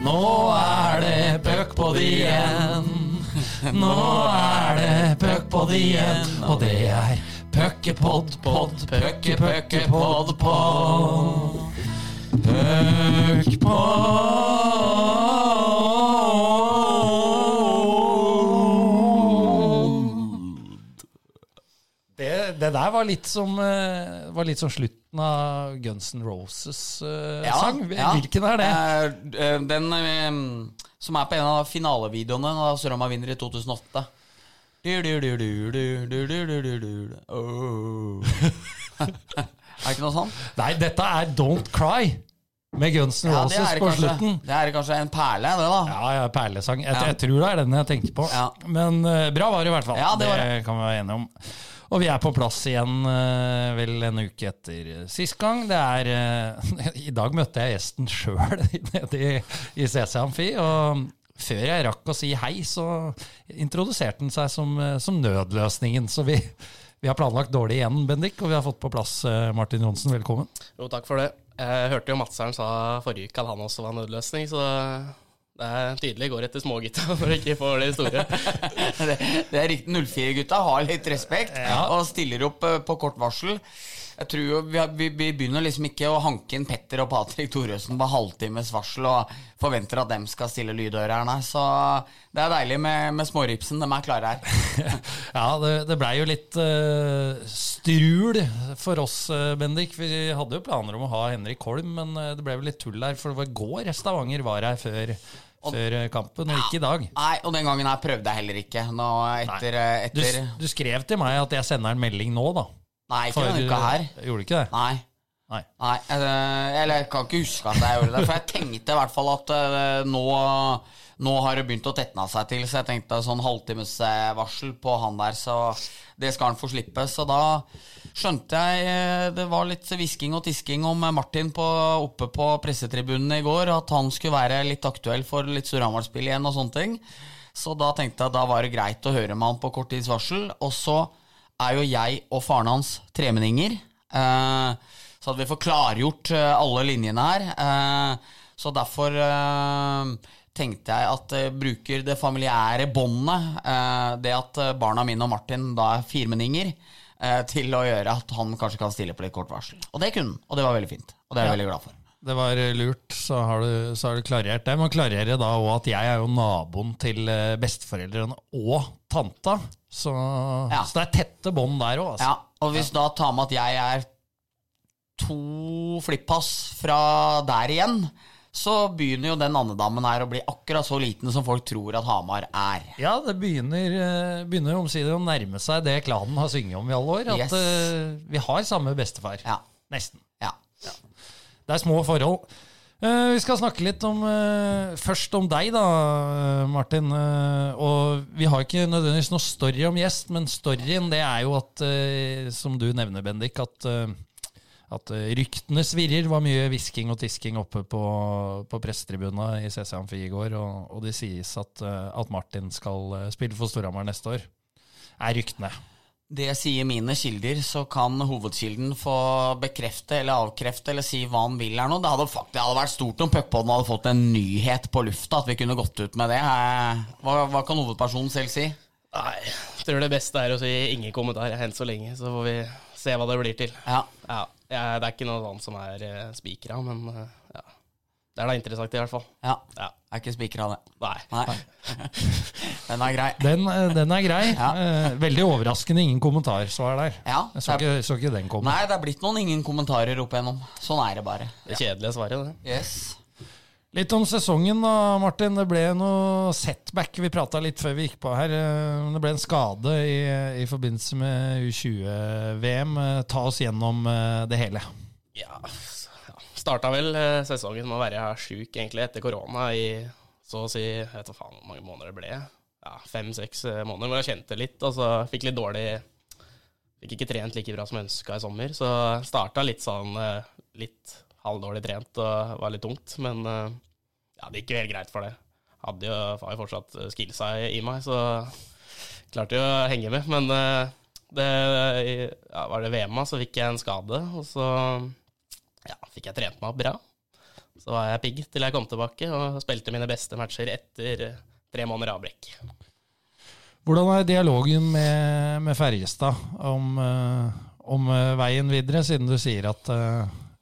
Nå er det puckpod igjen. Nå er det puckpod igjen. Og det er puckepod, pod, pucke, her var litt som, eh, var litt som slutten av Guns N' Roses-sang. Eh, uh, ja, Hvilken er det? Uh, den uh, som er på en av finalevideoene da Sørama vinner i 2008. Du, du, du, oh. er det ikke noe sånt? Nei, dette er Don't Cry. Med Guns N' Roses ja, på kanskje, slutten. Det er kanskje en perle, det, da. Ja, ja perlesang. Jeg, ja. jeg, tror det er den jeg tenker på. Men bra var det i hvert fall. det, det kan vi være enige om. Og vi er på plass igjen eh, vel en uke etter eh, sist gang. Det er eh, I dag møtte jeg gjesten sjøl nede i, CC Amfi. Og før jeg rakk å si hei, så introduserte han seg som, som nødløsningen. Så vi, vi har planlagt dårlig igjen, Bendik, og vi har fått på plass Martin Johnsen. Velkommen. Jo, takk for det. Jeg hørte jo Madseren sa forrige uke at han også var nødløsning, så det er tydelig går etter smågutta når å ikke får de store. det, det er riktig. 04-gutta har litt respekt Ja. og stiller opp eh, på kort varsel. Jeg tror jo vi, vi, vi begynner liksom ikke å hanke inn Petter og Patrick Thoresen på halvtimes varsel og forventer at dem skal stille lydører her, nei. Så det er deilig med, med småripsen. De er klare her. Ja, det, det blei jo litt uh, strul for oss, eh, Bendik. Vi hadde jo planer om å ha Henrik Holm, men eh, det ble vel litt tull der. For det var går Stavanger var her før, før kampen, og ikke i dag. Nei, og den gangen her prøvde jeg heller ikke. Nå etter, etter... Du, du skrev til meg at jeg sender en melding nå, da. Nei, ikke denne uka her. Gjorde du ikke det? Nei. Nei. Nei, eh, eller jeg kan ikke huske at jeg gjorde det. For jeg tenkte i hvert fall at eh, nå, nå har det begynt å tetne seg til, så jeg tenkte sånn halvtimes eh, varsel på han der, så det skal han få slippe. Så da skjønte jeg eh, det var litt hvisking og tisking om Martin på, oppe på pressetribunen i går, at han skulle være litt aktuell for litt Storhamar-spill igjen og sånne ting. Så da tenkte jeg at da var det greit å høre med han på kort tids varsel. Og så er jo jeg og faren hans tremenninger. Eh, så at vi får klargjort eh, alle linjene her. Eh, så derfor tenkte jeg at jeg bruker det familiære båndet, eh, det at barna mine og Martin da er firmenninger, eh, til å gjøre at han kanskje kan stille på litt kort varsel. Og det kunne han, og det var veldig fint. Og det er jeg Ja. veldig glad for. Det var eh, lurt, så har du, så har du klarert det. Men klarerer da òg at jeg er jo naboen til eh, besteforeldrene og tanta. Så, Ja. så det er tette bånd der òg, altså. Ja, og hvis da tar med at jeg er to flippass fra der igjen, så begynner jo den andedammen her å bli akkurat så liten som folk tror at Hamar er. Ja, det begynner, eh, begynner omsider å nærme seg det klanen har sunget om i alle år. At Yes. uh, vi har samme bestefar. Ja. Nesten. Ja. Det er små forhold. Eh, vi skal snakke litt om eh, Først om deg, da, eh, Martin. Og vi har ikke nødvendigvis noe story om gjest, men storyen det er jo at, som du nevner, Bendik, at, at ryktene svirrer. var mye hvisking og tisking oppe på, på pressetribuna i CC Amfi i går. Og, og det sies at, at Martin skal spille for Storhamar neste år. Er ryktene. Det sier mine kilder, så kan hovedkilden få bekrefte eller avkrefte eller si hva han vil her nå. Det hadde, faktisk, det hadde vært stort om Puckpodden hadde fått en nyhet på lufta, at vi kunne gått ut med det. Eh, Hva, hva kan hovedpersonen selv si? Nei, jeg tror det beste er å si ingen kommentarer enn så lenge, så får vi se hva det blir til. Ja. Ja, det er ikke noe annet som er uh, spikra, men eh. Det er da interessant, i hvert fall. ja. Ja. Er ikke spikra det. Nei. Nei. Den er grei. Den, eh, den er grei. Ja. Eh, veldig overraskende ingen kommentarsvar der. Ja, Jeg så er- ikke, så ikke den komme. Nei, det er blitt noen ingen kommentarer opp igjennom. Sånn er det bare. Det kjedelige svaret, det. Yes. Litt om sesongen da, Martin. Det ble noe setback. Vi prata litt før vi gikk på her. Eh, Det ble en skade i, i forbindelse med U20-VM. Eh, Ta oss gjennom det hele. Ja. Starta vel eh, sesongen med å være sjuk egentlig etter korona i så å si Jeg vet da faen hvor mange måneder det ble. Ja, Fem-seks eh, måneder hvor jeg kjente litt, og så fikk litt dårlig Fikk ikke trent like bra som jeg ønska i sommer, så starta litt sånn eh, litt halvdårlig trent og var litt tungt. Men ja, det gikk jo helt greit for det. Hadde jo, har jo fortsatt skillsa i, meg, så klarte jo å henge med. Men det ja, var det VM-a, så fikk jeg en skade, og så ja, fikk jeg trent meg bra. Så var jeg pigg til jeg kom tilbake og spilte mine beste matcher etter eh, tre måneder avbrekk. Hvordan er dialogen med, med Ferjestad om, eh, om eh, veien videre, siden du sier at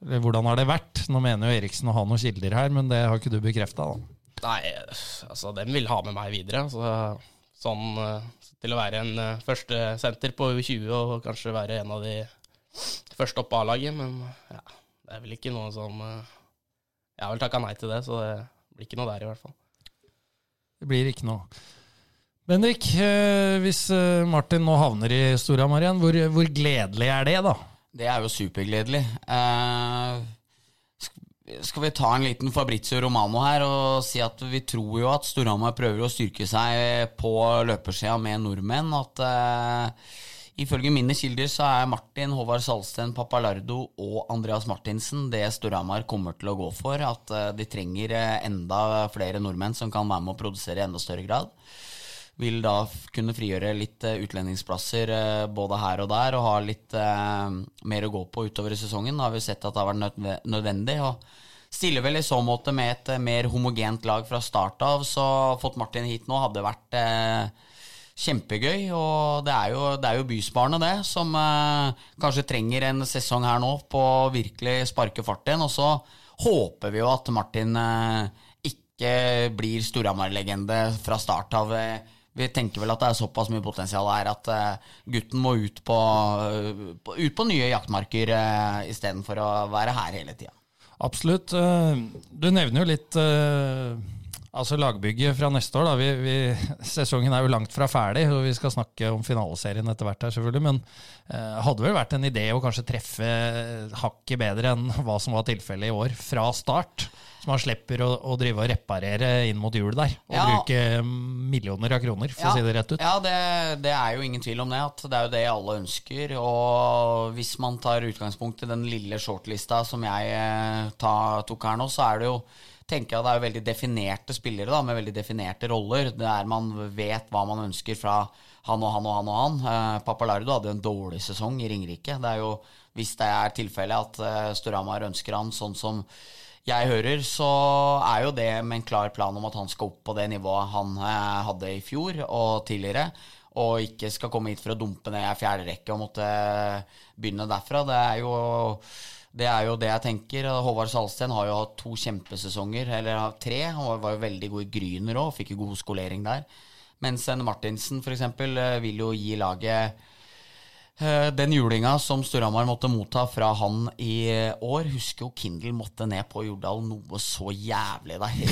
Hvordan har det vært? Nå mener jo Eriksen å ha noen kilder her, men det har ikke du bekrefta. Nei, altså, dem vil ha med meg videre. Altså, sånn til å være en førstesenter på U20 og kanskje være en av de første opp på A-laget. Men ja, det er vel ikke noe som eh, Jeg har vel takka nei til det, så det blir ikke noe der, i hvert fall. Det blir ikke noe. Bendik, eh, hvis eh, Martin nå havner i Storhamar igjen, hvor, hvor gledelig er det, da? Det er jo supergledelig. Eh, skal vi ta en liten Fabrizio Romano her og si at vi tror jo at Storhamar prøver å styrke seg på løpersida med nordmenn. At eh, ifølge mine kilder så er Martin, Håvard Salsten, Papalardo og Andreas Martinsen det Storhamar kommer til å gå for. At eh, de trenger eh, enda flere nordmenn som kan være med å produsere i enda større grad vil da kunne frigjøre litt eh, utlendingsplasser både her og der, og ha litt mer å gå på utover i sesongen. Da har vi sett at det har vært nødvendig. og Stiller vel i så måte med et mer homogent lag fra start av, så fått Martin hit nå hadde vært kjempegøy. Og det er jo, det jo bysbarnet, det, som eh, kanskje trenger en sesong her nå på å virkelig sparke fart igjen. Og så håper vi jo at Martin eh, ikke blir Storhamar-legende fra start av. eh, Vi tenker vel at det er såpass mye potensial her at eh, gutten må ut på, eh, ut på nye jaktmarker uh, istedenfor å være her hele tida. Absolutt. Du nevner jo litt altså lagbygget fra neste år. Da. Vi, vi, sesongen er jo langt fra ferdig, og vi skal snakke om finaleserien etter hvert. her selvfølgelig, Men eh, hadde vel vært en idé å kanskje treffe hakket bedre enn hva som var tilfellet i år, fra start? Så man slipper å, å drive og reparere inn mot jul der, og Ja. bruke millioner av kroner, for å si det rett ut. Ja, det, det er jo ingen tvil om det. At det er jo det alle ønsker. Og hvis man tar utgangspunkt i den lille shortlista som jeg eh, ta, tok her nå, så er det jo tenker jeg det er veldig definerte spillere da, med veldig definerte roller. Der man vet hva man ønsker fra han og han og han og han. Eh, Papalardo hadde en dårlig sesong i Ringerike. Det er jo, hvis det er tilfellet at eh, Storhamar ønsker han sånn som jeg hører, så er jo det med en klar plan om at han skal opp på det nivået han eh, hadde i fjor og tidligere, og ikke skal komme hit for å dumpe ned i fjerde rekke og måtte begynne derfra. Det er jo det er jo det jeg tenker. Håvard Salsten har jo hatt to kjempesesonger, eller tre. Han var jo veldig god i Gryner òg, fikk jo god skolering der. Mens en Martinsen f.eks. vil jo gi laget eh, den julinga som Storhamar måtte motta fra han i år, husker jo Kindle måtte ned på Jordal noe så jævlig der i,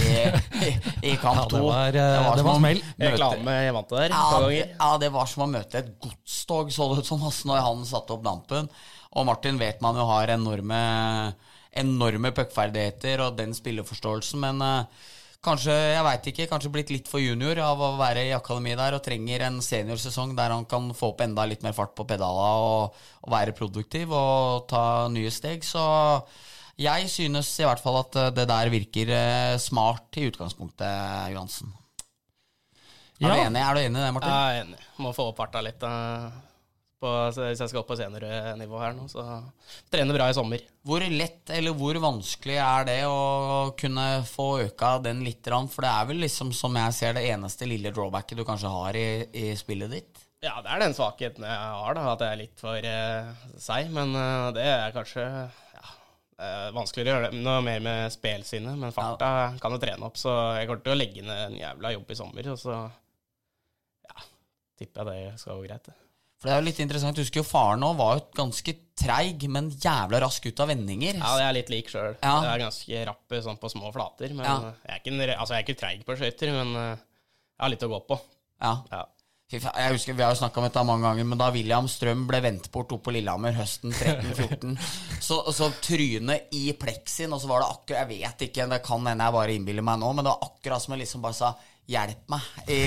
i, i kamp Ja, to. det var, eh, det var smell. Reklame jeg vant der. ja, det, ja, det var som å møte et godstog, så det ut som ass, når han satte opp dampen. Og Martin vet man jo har enorme, enorme puckferdigheter og den spilleforståelsen, men eh, kanskje, jeg vet ikke, kanskje blitt litt for junior av å være i akademi der og trenger en seniorsesong der han kan få opp enda litt mer fart på pedala og, og være produktiv og ta nye steg. Så jeg synes i hvert fall at eh, det der virker eh, smart i utgangspunktet, Johansen. Er, Ja. du enig? er du enig i det, Martin? Jeg er enig. Må få opp farta litt. På, hvis jeg skal opp på seniornivå her nå, så trener bra i sommer. Hvor lett eller hvor vanskelig er det å kunne få øka den litt? For det er vel liksom, som jeg ser, det eneste lille drawbacket du kanskje har i, i spillet ditt? Ja, det er den svakheten jeg har, da, at jeg er litt for eh, seig. Men eh, det er kanskje ja, eh, vanskeligere å gjøre det noe mer med spelsinnet. Men farta kan jo trene opp, så jeg kommer til å legge ned en jævla jobb i sommer. Og så ja, tipper jeg det skal gå greit. det. For det er jo litt interessant, jeg husker jo faren òg var jo ganske treig, men jævla rask ut av vendinger. Ja, det er litt lik sjøl. Ja. Jeg er ganske rapp sånn på små flater. Men Ja. jeg er ikke, altså, jeg er ikke treig på skøyter, men eh, jeg har litt å gå på. Ja. Ja. Jeg husker Vi har jo snakka om dette mange ganger, men da William Strøm ble vendt bort oppe på Lillehammer høsten 13-14, så, så trynet i pleksien, og så var det akkurat Jeg vet ikke, det kan hende jeg bare innbiller meg nå, men det var akkurat som jeg liksom bare sa Hjelp meg i,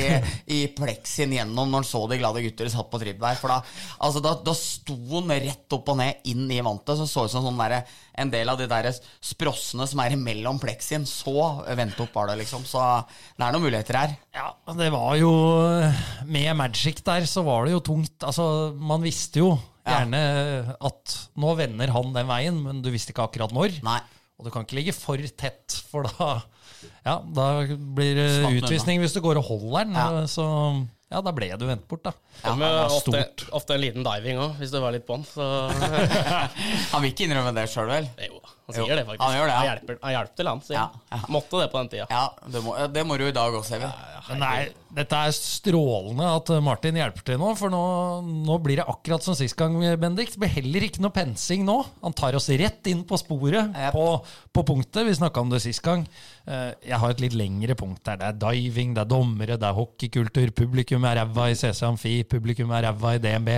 i pleksin gjennom når han så de glade gutter satt på tribb der. For da, altså da, da sto han rett opp og ned inn i vantet, så så ut som sånn der, en del av de der sprossene som er imellom pleksin. Så vendt opp var det, liksom. Så det er noen muligheter her. Ja, det var jo Med Magic der så var det jo tungt. Altså, man visste jo Ja. Gjerne at nå vender han den veien, men du visste ikke akkurat når. Nei. Og du kan ikke ligge for tett, for da, ja, da blir det utvisning hvis du går og holder den. Ja. Så ja, da ble du vendt bort, da. Ja, Men det ofte, ofte en liten diving òg, hvis du var litt bånn. Så Han vil ikke innrømme det sjøl, vel? jo, han sier det faktisk. han gjør det, ja. Han hjelper, til han, sier Ja, ja. Måtte det på den tida. Ja, det må, det må du i dag også, Even. Men nei, dette er strålende at Martin hjelper til nå, for nå, nå blir det akkurat som sist gang, Bendik. Det blir heller ikke noe pensing nå. Han tar oss rett inn på sporet Yep. på, på punktet. Vi snakka om det sist gang. Eh, Jeg har et litt lengre punkt her. Det er diving, det er dommere, det er hockeykultur. Publikum er ræva i CC Amfi, publikum er ræva i DNB.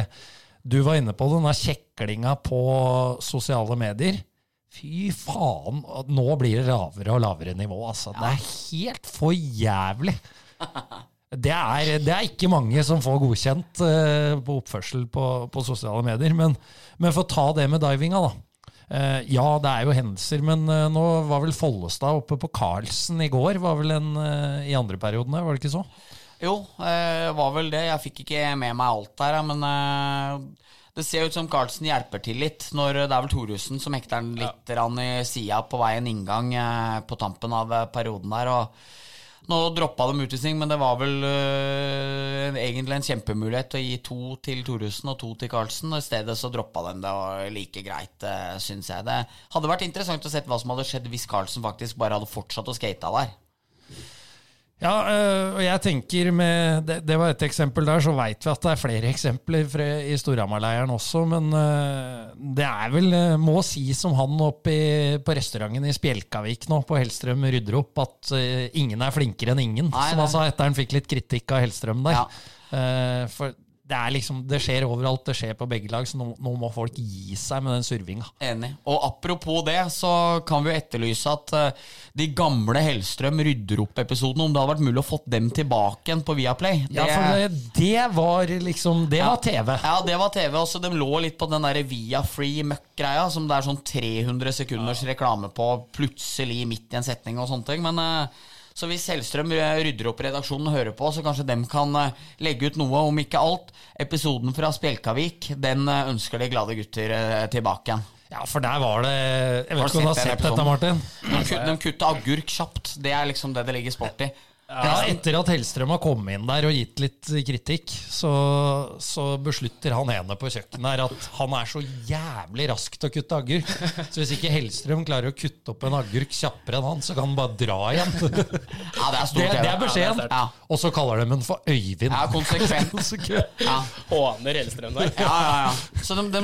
Du var inne på denne kjeklinga på sosiale medier. Fy faen, nå blir det lavere og lavere nivå, altså. Det er helt for jævlig. Det er, det er ikke mange som får godkjent uh, på oppførsel på, på sosiale medier. Men, men for å ta det med divinga, da. Uh, ja, det er jo hendelser, men uh, nå var vel Follestad oppe på Carlsen i går. Var vel en i andre periodene, var det ikke så? Jo, det var vel det. Jeg fikk ikke med meg alt der, men det ser ut som Carlsen hjelper til litt. Når Det er vel Thoresen som hekter den litt ja. i sida på vei en inngang eh, på tampen av eh, perioden der. og nå droppa de utvisning, men det var vel øh, egentlig en kjempemulighet å gi to til Thoresen og to til Carlsen. og I stedet så droppa de det, og like greit, uh, syns jeg. Det hadde vært interessant å se hva som hadde skjedd hvis Carlsen faktisk bare hadde fortsatt å skate der. Ja, øh, og jeg tenker med Det, det var et eksempel der, så veit vi at det er flere eksempler fra, i Storhamar-leiren også, men øh, det er vel øh, Må si som han oppe i, på restauranten i Spjelkavik nå, på Hellstrøm rydder opp, at ingen er flinkere enn ingen. Nei, som sa etter han fikk litt kritikk av Hellstrøm der. Ja. Eh, for det er liksom Det skjer overalt, det skjer på begge lag, så nå, nå må folk gi seg med den survinga. Enig. Og apropos det, så kan vi jo etterlyse at uh, de gamle Hellstrøm rydder opp-episodene, om det hadde vært mulig å fått dem tilbake igjen på Viaplay. Ja, for det, det var liksom Det var TV. Ja, det var TV. Også de lå litt på den der Via Free Muck-greia, som det er sånn 300 sekunders reklame på plutselig midt i en setning og sånne ting. Men eh, så hvis Hellstrøm eh, rydder opp redaksjonen og hører på, så kanskje dem kan eh, legge ut noe, om ikke alt. Episoden fra Spjelkavik, den eh, ønsker de glade gutter tilbake igjen. Ja, for der var det Jeg vet ikke om du har sett den sett dette. Martin? De, kut- de kutter agurk kjapt. Det er liksom det det ligger sport i. Ja, Etter at Hellstrøm har kommet inn der og gitt litt kritikk, så, så beslutter han ene på kjøkkenet her at han er så jævlig rask til å kutte agurk. Så hvis ikke Hellstrøm klarer å kutte opp en agurk kjappere enn han, så kan han bare dra igjen. Ja, det er stort. Det, det er beskjeden. Ja, Og så kaller de den for Øyvind. ja konsekvent. Så Ja. Håner Hellstrøm der. Ja, ja, ja. Så de, de,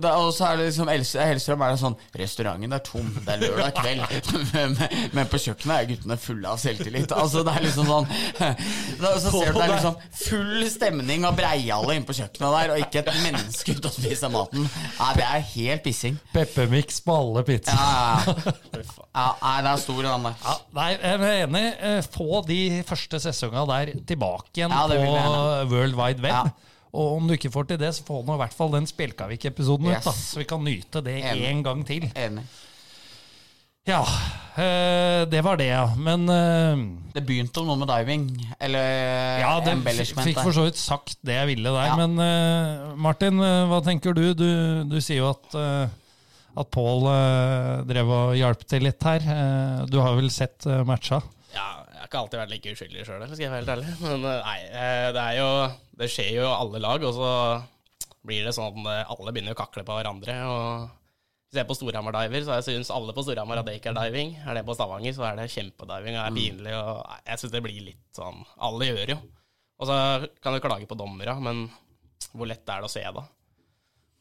de, og så er det liksom Hellstrøm er det sånn Restauranten er tom, det er lørdag kveld. Men, men på kjøkkenet er guttene fulle av selvtillit. Altså Det er liksom sånn Så ser du det er liksom full stemning av breiale inne på kjøkkenet der, og ikke et menneske ute og spiser maten. Nei, det er helt pissing. Peppermix på alle pizzaer. Ja, ja, nei, det er stor, den der. Ja, nei, jeg er enig. Eh, Få de første sesongene der tilbake igjen Ja, på World Wide Web. Ja. Og om du ikke får til det, så få nå i hvert fall den Spjelkavik-episoden ut, da, så vi kan nyte det Enig. en gang til. Enig. Ja, eh, det var det, ja. Men eh, Det begynte om noe med diving. Eller ja, det embellishment. fikk for så vidt sagt det jeg ville der. Ja. Men eh, Martin, hva tenker du? Du, du sier jo at at Pål eh, drev og hjalp til litt her. Eh, du har vel sett eh, matcha? Ja, jeg har ikke alltid vært like uskyldig sjøl, skal jeg være helt ærlig. Men nei, det er jo Det skjer jo alle lag, og så blir det sånn at alle begynner å kakle på hverandre. og Hvis jeg er på Storhamar diver, så syns alle på Storhamar at det ikke er diving. Er det på Stavanger, så er det kjempediving og er pinlig. og Jeg syns det blir litt sånn Alle gjør det jo. Og så kan du klage på dommere, men hvor lett er det å se da?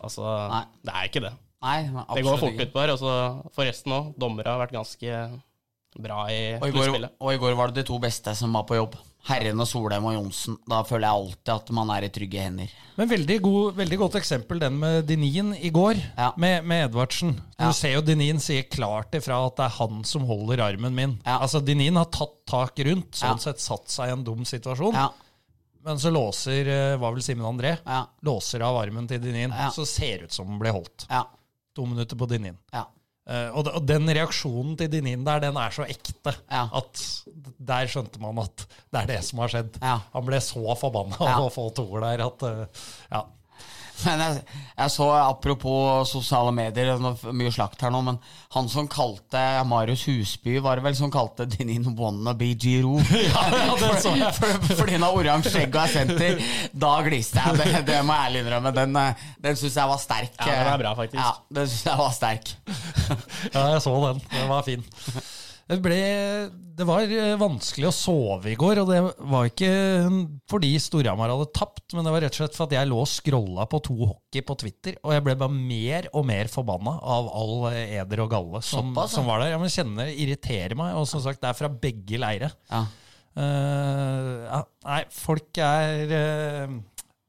Altså, Nei. det er ikke det. Nei, men Det går fort utpå her. Og så forresten òg, dommere har vært ganske bra i Og i, går, og i går var det de to beste som var på jobb. Herren og Solheim og Johnsen. Da føler jeg alltid at man er i trygge hender. Men veldig, god, veldig godt eksempel den med Dinien i går, Ja. med, med Edvardsen. Du Ja. ser jo Dinien sier klart ifra at det er han som holder armen min. Ja. Altså Dinien har tatt tak rundt, sånn sett satt seg i en dum situasjon. Ja, Men så låser, hva var vel Simen André, ja, låser av armen til Dinien. Ja. Så ser det ut som den ble holdt. ja. To minutter på Dinien. ja. Eh, og, den reaksjonen til Dinin der, den er så ekte Ja. at der skjønte man at det er det som har skjedd. Ja. Han ble så forbanna av å få toer der at eh, ja. Men jeg, jeg så, apropos sosiale medier, det er mye slakt her nå, men han som kalte Marius Husby, var det vel som kalte Dinin wannabe Giro? ja, det så jeg. For- Fordi han har oransje skjegg og er senter. Da gliste jeg. Det, det må jeg ærlig innrømme. Den, eh, den syns jeg var sterk. Ja, den er bra, faktisk. Ja, den synes jeg var sterk. Ja, jeg så den. Den var fin. Det, ble, det var eh, vanskelig å sove i går, og det var ikke fordi Storhamar hadde tapt, men det var rett og slett for at jeg lå og scrolla på to hockey på Twitter, og jeg ble bare mer og mer forbanna av all eh, eder og galle som, Såpass, ja. som var der. Jeg kjenner det irriterer meg, og som sagt, det er fra begge leire. Ja. Uh, ja, nei, folk er uh,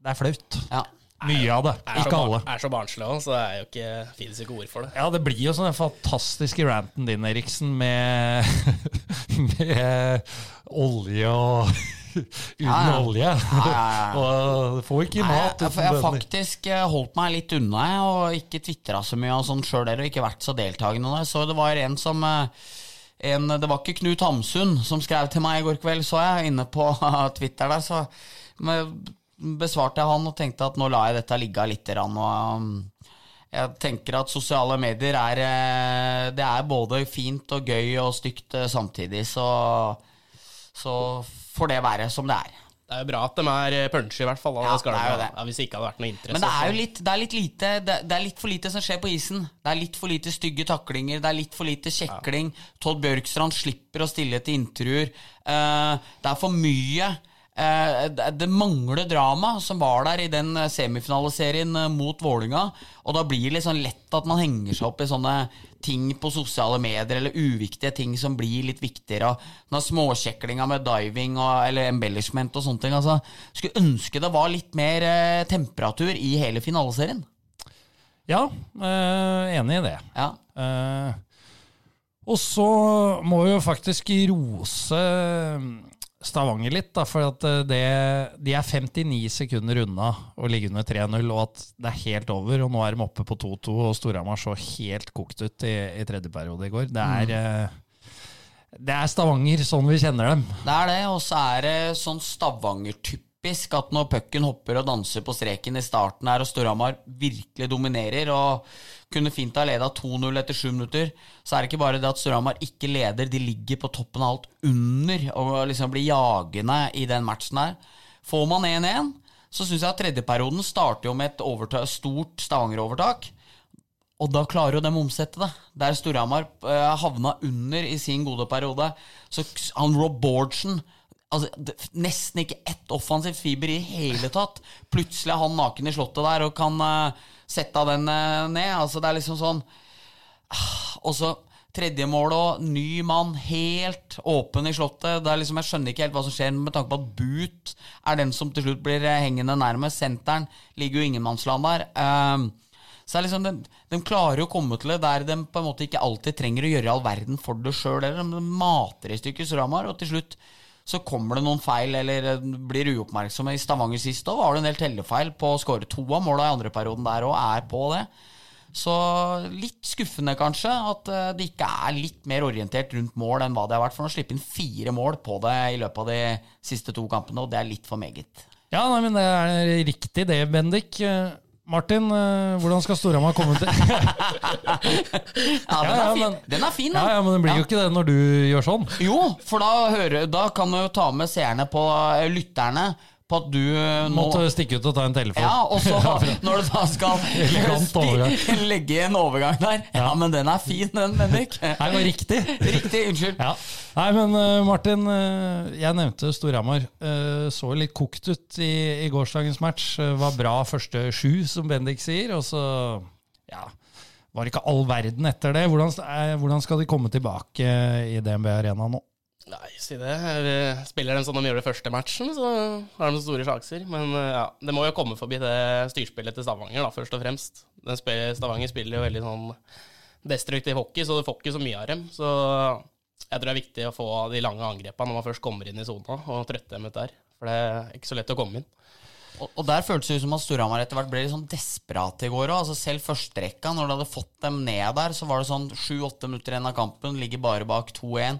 Det er flaut. Ja. Mye av det. Er Ikke alle. er så barnslig òg, så det er jo ikke, finnes ikke ord for det. Ja, det blir jo sånn den fantastiske ranten din, Eriksen, med, med olje og Uten Ja, ja. olje. ja, ja. og du får ikke mat jeg, jeg har faktisk eh, holdt meg litt unna og ikke tvitra så mye og sånn sjøl og ikke vært så deltakende. Så det var en som eh, en, Det var ikke Knut Hamsun som skrev til meg i går kveld, så jeg, inne på Twitter der. Så men, besvarte jeg han og tenkte at nå lar jeg dette ligge litt. Og, um, jeg tenker at sosiale medier er eh, Det er både fint og gøy og stygt eh, samtidig, så, så får det være som det er. Det er jo bra at de er eh, punchy, i hvert fall. Ja, det er jo det. Ja, hvis det ikke hadde vært noe interesse. Men det er jo litt, det er litt lite det, det er litt for lite som skjer på isen. Det er litt for lite stygge taklinger, det er litt for lite kjekling. Todd Bjørkstrand slipper å stille til intervjuer. Uh, det er for mye. Eh, det, mangler drama, som var der i den semifinaleserien semifinaliserien eh, mot Vålinga Og da blir det litt sånn lett at man henger seg opp i sånne ting på sosiale medier, eller uviktige ting som blir litt viktigere. Og den småkjeklinga med diving og, eller embellishment og sånne ting. Altså, skulle ønske det var litt mer eh, temperatur i hele finaleserien. Ja, eh, enig i det. Ja. Eh, og så må vi jo faktisk rose Stavanger litt, da, for at eh, det, de er 59 sekunder unna å ligge under 3-0, og at det er helt over. Og nå er de oppe på 2-2, og Storhamar så helt kokt ut i, i tredje periode i går. Det er, mm. det er Stavanger sånn vi kjenner dem. Det er det, og så er det sånn Stavanger-typisk at når pucken hopper og danser på streken i starten her, og Storhamar virkelig dominerer og kunne fint ha leda 2-0 etter sju minutter, så er det ikke bare det at Storhamar ikke leder, de ligger på toppen av alt under og liksom blir jagende i den matchen her. Får man 1-1, så syns jeg at tredjeperioden starter jo med et stort Stavanger-overtak. Og da klarer jo dem å omsette det. Der Storhamar eh, havna under i sin gode periode. Så han Rob Bårdsen altså, det, Nesten ikke ett offensivt fiber i hele tatt. Plutselig er han naken i slottet der og kan uh, sette den uh, ned. Altså, det er liksom sånn uh, Og så tredje mål og ny mann, helt åpen i slottet. Det er liksom, jeg skjønner ikke helt hva som skjer, med tanke på at Boot er den som til slutt blir eh, hengende nærmest. Senteren ligger jo ingenmannsland der. Um, så er liksom, de, de klarer å komme til det der de på en måte ikke alltid trenger å gjøre all verden for det sjøl. De mater i stykker Suramar, og til slutt så kommer det noen feil eller eh, blir uoppmerksomme. I Stavanger sist òg var det en del tellefeil på å skåre to av måla i andre perioden der og er på det. Så litt skuffende, kanskje, at det ikke er litt mer orientert rundt mål enn hva det har vært. For å slippe inn fire mål på det i løpet av de siste to kampene, og det er litt for meget. Ja, nei, men det er riktig det, Bendik. Martin, eh, hvordan skal Storhamar komme til Ja, den, Ja, ja, er fin. men- den er fin, Ja, ja, men den blir jo ikke det når du gjør sånn. Jo, for da, hører, da kan du jo ta med seerne på eh, lytterne på at du eh, nå Måtte stikke ut og ta en telefon. Ja, og så når du da skal legge en overgang der Ja, men den er fin, den, Bendik. Nei, det var riktig. Riktig, unnskyld. Ja. Nei, men eh, Martin, eh, jeg nevnte Storhamar. Så litt kokt ut i, i gårsdagens match. Var bra første sju, som Bendik sier. Og så ja, var ikke all verden etter det. Hvordan, hvordan skal de komme tilbake i DNB Arena nå? Nei, si det. Eh, Spiller de sånn de gjør det første matchen, så har de så store sjanser. Men eh, ja, det må jo komme forbi det styrspillet til Stavanger, da, først og fremst. Spiller, Stavanger spiller jo veldig sånn destruktiv hockey, så du får ikke så mye av dem. Så jeg tror det er viktig å få de lange angrepene når man først kommer inn i sona, og trøtte dem ut der. For det er ikke så lett å komme inn. Og, og der føltes det ut som at Storhamar etter hvert ble litt sånn desperat i går òg. Altså selv førsterekka, når de hadde fått dem ned der, så var det sånn sju-åtte minutter igjen av kampen, ligger bare bak 2-1.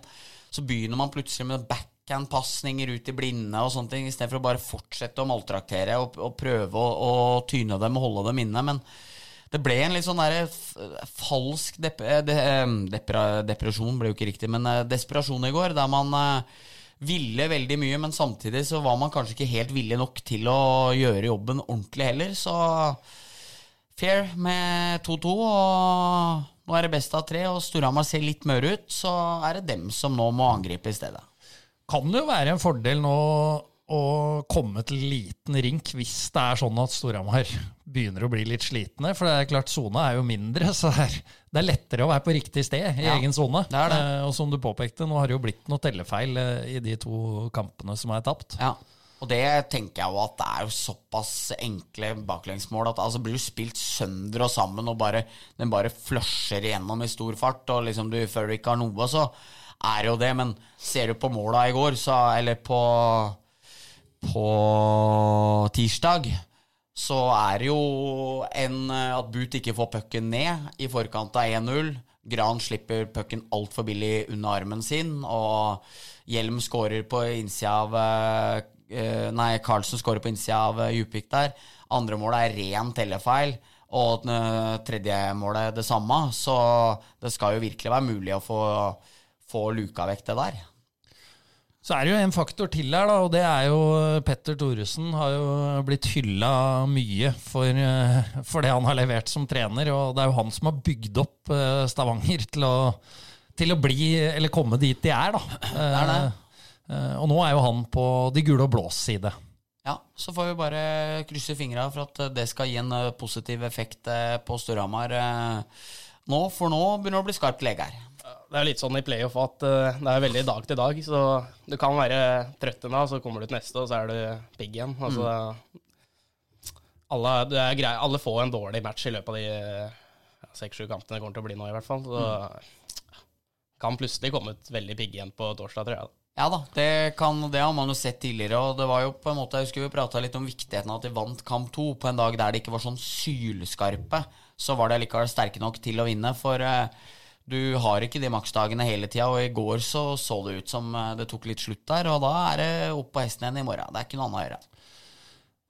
Så begynner man plutselig med backhand-pasninger ut i blinde og sånne ting, istedenfor å bare fortsette å maltraktere og, og prøve å, å tyne dem og holde dem inne. Men det ble en litt sånn der falsk dep de, eh, depresjon, ble jo ikke riktig, men eh, desperasjon i går, der man eh, ville veldig mye, men samtidig så var man kanskje ikke helt villig nok til å gjøre jobben ordentlig heller, så fair med 2-2, og nå er det best av tre, og Storhamar ser litt møre ut, så er det dem som nå må angripe i stedet. Kan det jo være en fordel nå å komme til liten rink hvis det er sånn at Storhamar begynner å bli litt slitne. For det er klart, sona er jo mindre, så det er, det er lettere å være på riktig sted i Ja, egen sone. Eh, og som du påpekte, nå har det jo blitt noe tellefeil eh, i de to kampene som er tapt. Ja, og det tenker jeg jo at det er jo såpass enkle baklengsmål at altså blir du spilt sønder og sammen, og bare, den bare flusher igjennom i stor fart, og liksom du føler du ikke har noe, så er jo det. Men ser du på måla i går, så, eller på, på tirsdag, så er det jo en eh, at Boot ikke får pucken ned i forkant av 1-0. Gran slipper pucken altfor billig under armen sin, og Hjelm skårer på innsida av eh, Nei, Carlsen skårer på innsida av eh, Djupvik der. Andre målet er ren tellefeil, og eh, tredje målet det samme. Så det skal jo virkelig være mulig å få, få luka vekk det der. Så er det jo en faktor til her, da, og det er jo Petter Thoresen har jo blitt hylla mye for, eh, for det han har levert som trener, og det er jo han som har bygd opp eh, Stavanger til å, til å bli, eller komme dit de er, da. Det er det. Eh, Og nå er jo han på de gule og blås side. Ja, så får vi bare krysse fingra for at det skal gi en eh, positiv effekt eh, på Storhamar nå, for nå begynner det å bli skarpt lege her. Det er litt sånn i playoff at det er veldig dag til dag, så du kan være trøtt en dag, så kommer du til neste, og så er du pigg igjen. Altså, alle, det er grei, alle får en dårlig match i løpet av de ja, seks-sju kampene det kommer til å bli nå, i hvert fall. Så kan plutselig komme ut veldig pigg igjen på torsdag, tror jeg. Ja da, det, kan, det har man jo sett tidligere, og det var jo på en måte Jeg husker vi prata litt om viktigheten av at de vant kamp to på en dag der de ikke var sånn sylskarpe. Så var de likevel sterke nok til å vinne, for eh, du har ikke de maksdagene hele tida, og i går så så det ut som eh, det tok litt slutt der, og da er det opp på hesten igjen i morgen. Det er ikke noe annet å gjøre.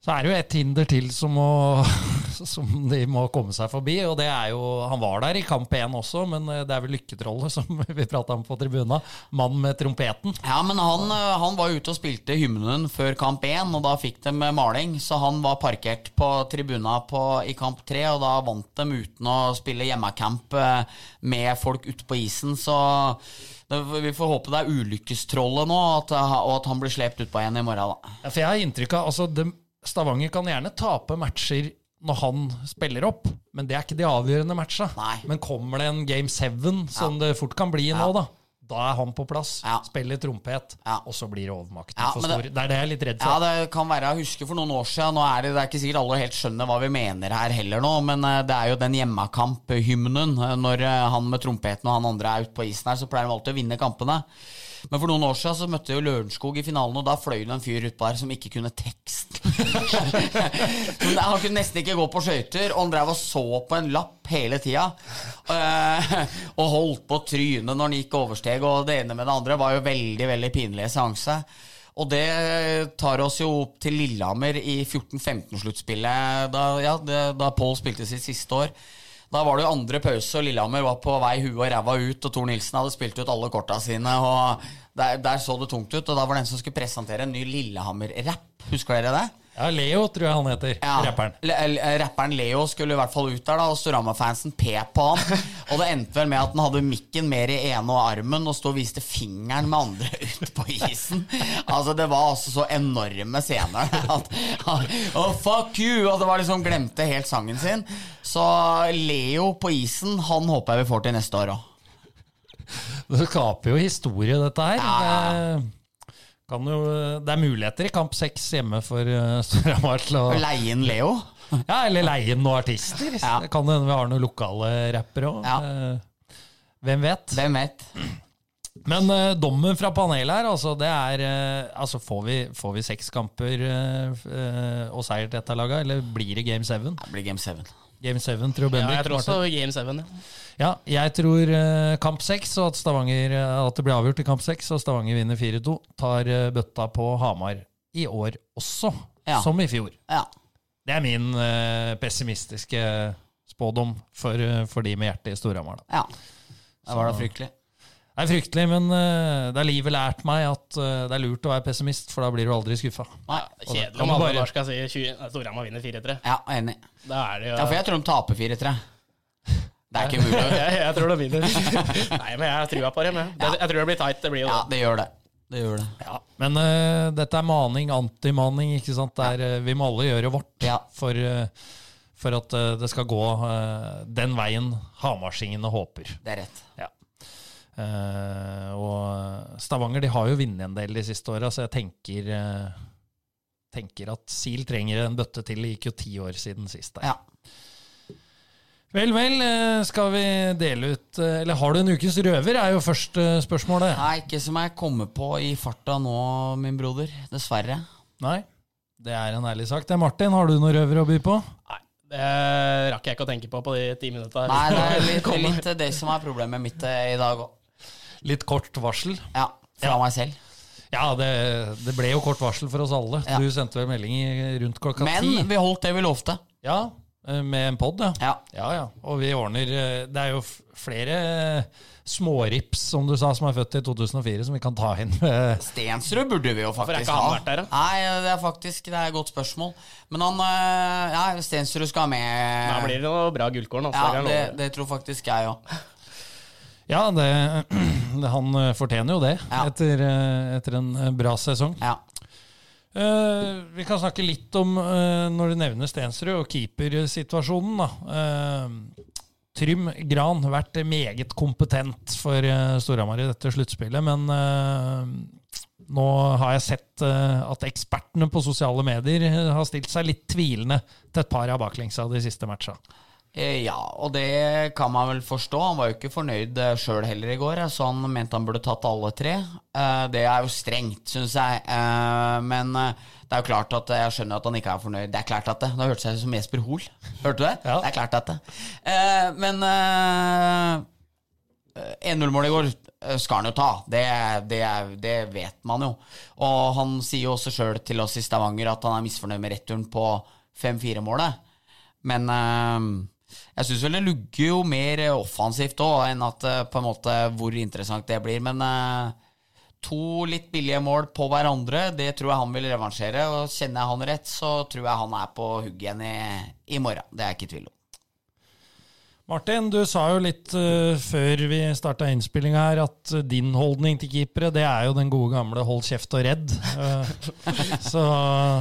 Så er det jo et hinder til som, må, som de må komme seg forbi, og det er jo Han var der i kamp én også, men eh, det er vel Lykketrollet som vi prata om på tribuna. Mannen med trompeten. Ja, men han, eh, han var ute og spilte hymnen før kamp én, og da fikk de maling. Så han var parkert på tribuna på, i kamp tre, og da vant de uten å spille hjemmekamp eh, med folk ute på isen. Så vi får håpe det er ulykkestrollet nå, og at han blir slept utpå igjen i morgen. da. Ja, for jeg har inntrykk av altså, det, Stavanger kan gjerne tape matcher når han spiller opp, men det er ikke de avgjørende matcha. Nei. Men kommer det en game 7, som det fort kan bli nå, da, da er han på plass, Ja. spiller trompet, Ja. og så blir overmakten Ja, for stor. det- Det, er det jeg er litt redd Ja, for. det kan være. Jeg husker for noen år siden. Nå er det, det er ikke sikkert alle helt skjønner hva vi mener her heller nå, men eh, det er jo den hjemmekampehymnen. Eh, Når eh, han med trompeten og han andre er ute på isen her, så pleier de alltid å vinne kampene. Men for noen år siden så møtte jeg jo Lørenskog i finalen, og da fløy det en fyr utpå her som ikke kunne tekst. Han kunne nesten ikke gå på skøyter, og han drev og så på en lapp hele tida. Eh, og holdt på trynet når han gikk oversteg, og det ene med det andre var jo veldig, veldig pinlig seanse. Og det tar oss jo opp til Lillehammer i 14-15-sluttspillet, da, ja, da Pål spilte sitt siste år. Da var det jo andre pause, og Lillehammer var på vei huet og ræva ut, og Tor Nilsen hadde spilt ut alle korta sine, og der, der så det tungt ut. Og da var det en som skulle presentere en ny Lillehammer-rapp. Husker dere det? Ja, Leo tror jeg han heter. Ja, Rapperen. Le- Rapperen Leo skulle i hvert fall ut der, da, og Storhamar-fansen pep på han. Og det endte vel med at han hadde mikken mer i ene og armen og sto og viste fingeren med andre ut på isen. Altså, det var altså så enorme scener at Oh, fuck you! Og det var liksom glemte helt sangen sin. Så Leo på isen, han håper jeg vi får til neste år òg. Det skaper jo historie, dette her. Ja. Jo, det er muligheter i kamp seks hjemme for uh, Storhamar til å Leie inn Leo. Ja, eller leie inn noen artister. Ja. Det kan hende vi har noen lokale rappere òg. Ja. hvem vet? Hvem vet? Men uh, dommen fra panelet her, altså, det er uh, Altså, får vi, får vi seks kamper uh, eh, og seier til ett av lagene, eller blir det game 7? Det blir Game 7. Game 7 tror Ja, jeg tror også Game 7. Ja. Ja, jeg tror uh, kamp 6, og at, Stavanger, eh, at det blir avgjort i kamp 6, og Stavanger vinner 4-2. Tar uh, bøtta på Hamar i år også, Ja. som i fjor. Ja. Det er min pessimistiske spådom for, for de med hjertet i Storhamar. ja. Det var da fryktelig. Det er fryktelig, men eh, det har livet lært meg at eh, det er lurt å være pessimist, for da blir du aldri skuffa. Kjedelig om alle bare- skal si 20 nei, Storhamar vinner 4-3. Ja, enig. Da er det jo Ja, for jeg tror de taper 4-3. Det er ikke mulig. jeg, jeg tror de vinner. Nei, men jeg har trua på dem. Jeg. Ja. jeg tror det blir tight. Det blir jo Ja, det. gjør det. Det gjør det. Ja, men uh, dette er maning, antimaning, ikke sant? Der, er, eh, vi må alle gjøre vårt Ja. for, uh, for at det skal gå den veien hamarsingene håper. Det er rett. Ja. Eh, og Stavanger de har jo vunnet en del de siste åra, så jeg tenker, eh, tenker at SIL trenger en bøtte til. Det gikk jo ti år siden sist. Der. Ja. Vel, vel, eh, skal vi dele ut Eller har du en ukes røver, er jo første spørsmålet. Nei, ikke som jeg kommer på i farta nå, min broder. Dessverre. Nei, det er en ærlig sak. Det er Martin, har du noen røver å by på? Nei, det rakk jeg ikke å tenke på på de ti minutta. Nei, det er litt, litt det som er problemet mitt i dag òg. Litt kort varsel. Ja. Fra Ja. meg selv. Ja, det, det ble jo kort varsel for oss alle. Ja. Du sendte vel melding rundt klokka Men ti? vi holdt det vi lovte. Ja, eh, med en pod, ja. Ja. Ja, ja. Og vi ordner eh, Det er jo flere smårips, som du sa, som er født i 2004, som vi kan ta inn. Stensrud burde vi jo faktisk ha. vært der, da? Nei, det er faktisk det er et godt spørsmål. Men han øh, Ja, Stensrud skal ha med. Da blir det noe bra gullkorn. Altså, ja, det det, det tror faktisk jeg òg. Ja, det, han eh, fortjener jo det, Ja. etter, eh, etter en eh, bra sesong. Ja. Uh, vi kan snakke litt om, uh, når du nevner Stensrud, og keepersituasjonen. da. Uh, Trym Gran har vært meget kompetent for Storhamar i dette sluttspillet, men nå har jeg sett at ekspertene på sosiale medier har stilt seg litt tvilende til et par av baklengsa de siste matcha. Eh, Ja, og det kan man vel forstå. Han var jo ikke fornøyd sjøl heller i går, eh, så han mente han burde tatt alle tre. Eh, Det er jo strengt, syns jeg. Eh, Men eh, det er jo klart at jeg skjønner at han ikke er fornøyd. Det er klart at det. Da hørtes jeg ut som Jesper Hoel. Hørte du det? Ja. Det er klart at det. Eh, Men eh, 1-0-målet i går eh, skal han jo ta. Det, det, det vet man jo. Og han sier jo også sjøl til oss i Stavanger at han er misfornøyd med returen på 5-4-målet. Men eh, jeg syns vel det lugger jo mer offensivt òg, enn at eh, på en måte hvor interessant det blir. Men eh, to litt billige mål på hverandre, det tror jeg han vil revansjere. Og kjenner jeg han rett, så tror jeg han er på hugget igjen i, i morgen. Det er jeg ikke i tvil om. Martin, du sa jo litt uh, før vi starta innspillinga her at din holdning til keepere, det er jo den gode gamle 'hold kjeft og redd'. Uh, så,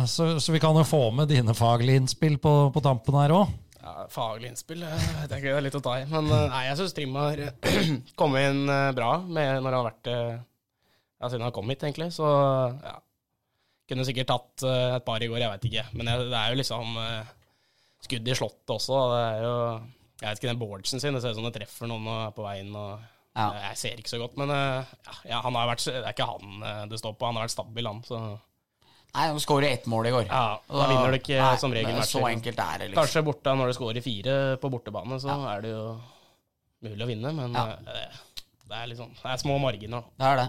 så, så vi kan jo få med dine faglige innspill på, på tampen her òg. Ja, faglig innspill eh, jeg ikke, det er litt å ta i. Men eh, nei, jeg syns Trim har kommet inn eh, bra med når han har vært Ja, siden han kom hit, egentlig. Så ja. Kunne sikkert tatt et par i går, jeg vet ikke. Men jeg, det er jo liksom skudd i slottet også. Det er jo Jeg vet ikke den boardsen sin, det ser ut som det treffer noen og er på veien. Og, Ja. Jeg ser ikke så godt, men ja, han har vært, det er ikke han det står på. Han har vært stabil, han. Så Nei, de skårer ett mål i går. ja, da vinner du ikke Nei, som regel det er Så enkelt er det, liksom. Kanskje borte når du scorer fire på bortebane, så er det jo mulig å vinne, men Ja. det, det er liksom Det er små marginer. da. Det er det.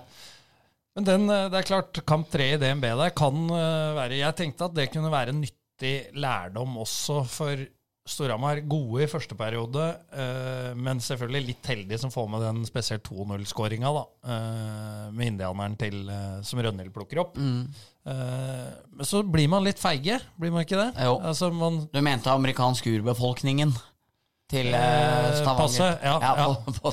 Men den, eh, det er klart, kamp tre i DNB der kan eh, være Jeg tenkte at det kunne være nyttig lærdom også for Storhamar. Gode i første periode, eh, men selvfølgelig litt heldig som får med den spesielt 2-0-skåringa, eh, Med indianeren til, eh, som Rønhild plukker opp. Mm. Men så blir man litt feige, blir man ikke det? Jo. Altså, man Du mente amerikansk urbefolkningen til eh, Stavanger? passe, ja, ja. På, på,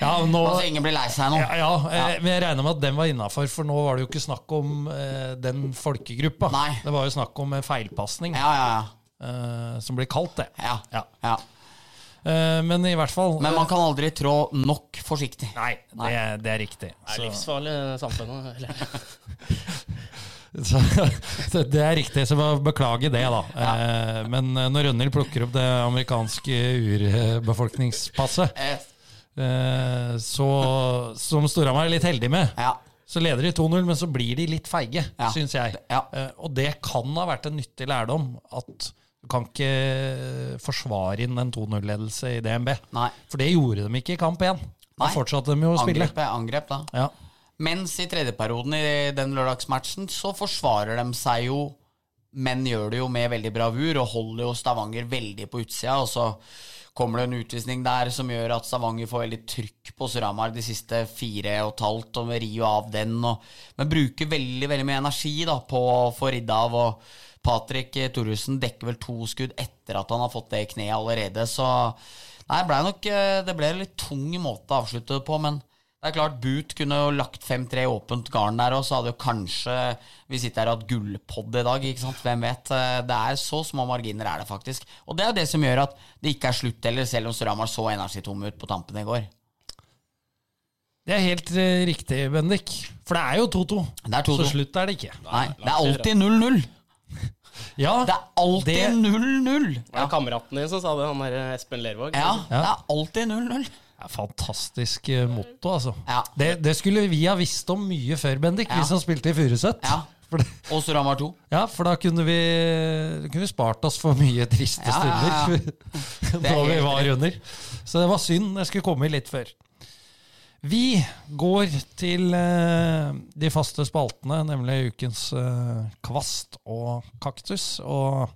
Ja, nå Altså, ingen blir lei seg nå. ja, ja, eh, men jeg regner med at den var innafor, for nå var det jo ikke snakk om eh, den folkegruppa. Nei. Det var jo snakk om feilpasning, Ja, ja, ja. Eh, som blir kalt det. ja. Ja. ja. Eh, men i hvert fall Men man kan aldri trå nok forsiktig. Nei, det, det er riktig. Det er livsfarlig samfunnet. Så, det er riktig, så beklage det, da. Eh, men eh, når Rønhild plukker opp det amerikanske urbefolkningspasset, Eh, eh, så, som Storhamar er litt heldig med, ja. så leder de 2-0, men så blir de litt feige, Ja. syns jeg. Ja. Eh, og det kan ha vært en nyttig lærdom at Du kan ikke forsvare inn en 2-0-ledelse i DNB. Nei. For det gjorde de ikke i kamp én. Da fortsatte de jo å spille. Angrep, angrep da. Ja. Mens i tredjeperioden i den lørdagsmatchen så forsvarer de seg jo, men gjør det jo med veldig bravur, og holder jo Stavanger veldig på utsida. Og så kommer det en utvisning der som gjør at Stavanger får veldig trykk på Suramar de siste fire og et halvt, og rir jo av den. Og, men bruker veldig veldig mye energi da på å få ridd av. og Patrick Thoresen dekker vel to skudd etter at han har fått det i kneet allerede, så Nei, det ble nok eh, Det ble en litt tung måte å avslutte det på, men det er klart, Boot kunne jo lagt 5-3 åpent garn der, og så hadde jo kanskje vi sitter her og hatt gullpod i dag. ikke sant? Hvem vet? Eh, Det er så små marginer er det faktisk. Og det er jo det som gjør at det ikke er slutt heller, selv om Storhamar så energitomme ut på tampen i går. Det er helt eh, riktig, Bendik. For det er jo 2-2. Er 2-2. Så slutt er det ikke. Nei, det er alltid 0-0. Ja, Det er alltid 0-0. Det var kameraten din som sa det, han der Espen Lervåg. Ja, det er alltid 0-0. er fantastisk eh, motto, altså. Ja. Det, det skulle vi ha visst om mye før, Bendik, Ja. vi som spilte i Furuset. Ja. Og Storhamar 2. ja, for da kunne vi, kunne vi spart oss for mye triste Ja, ja, ja. stunder da vi var under. Så det var synd jeg skulle komme litt før. Vi går til eh, de faste spaltene, nemlig ukens eh, kvast og kaktus. Og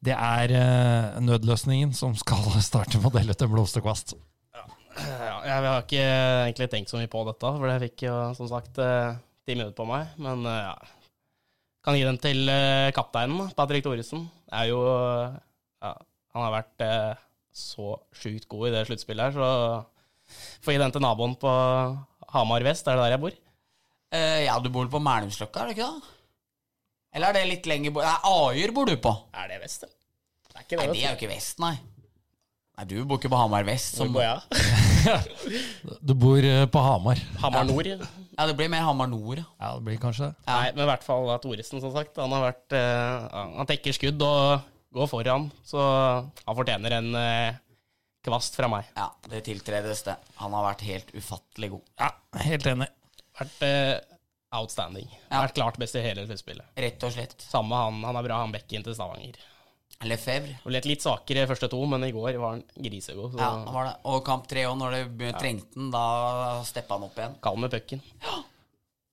det er eh, nødløsningen som skal starte med å blomsterkvast. Ja, jeg har ikke egentlig tenkt så mye på dette, for jeg fikk jo som sagt ti minutter på meg. Men ja, kan gi den til kapteinen, Patrick Thoresen. Er jo ja, Han har vært så sjukt god i det sluttspillet her, så får gi den til naboen på Hamar vest, er det der jeg bor? Uh, ja, du bor på Mælumsløkka, er det ikke det? Eller er det litt lenger bort? Nei, Aier bor du på. Er det vest, det? Det er ikke Nei, det. det er jo ikke vest, nei. Nei, du bor ikke på Hamar vest. Som, bor ja. Du bor eh, på Hamar. Hamar nord. ja, det blir mer Hamar nord. ja. Det blir kanskje det. Ja. Nei, men i hvert fall Thoresen, som sagt. Han har vært uh, Han tekker skudd og går foran, så han fortjener en eh, kvast fra meg. Ja, det tiltredes det. Han har vært helt ufattelig god. Ja, helt enig. Vært eh, outstanding. Ja. Vært klart best i hele sluttspillet. Rett og slett. Samme han, han er bra, han bekken til Stavanger. Lefebvre. Litt, litt svakere første to, men i går var han grisegod. Så Ja, han var det. Og kamp tre òg, når det trengte den, da steppa han opp igjen. kald med pucken.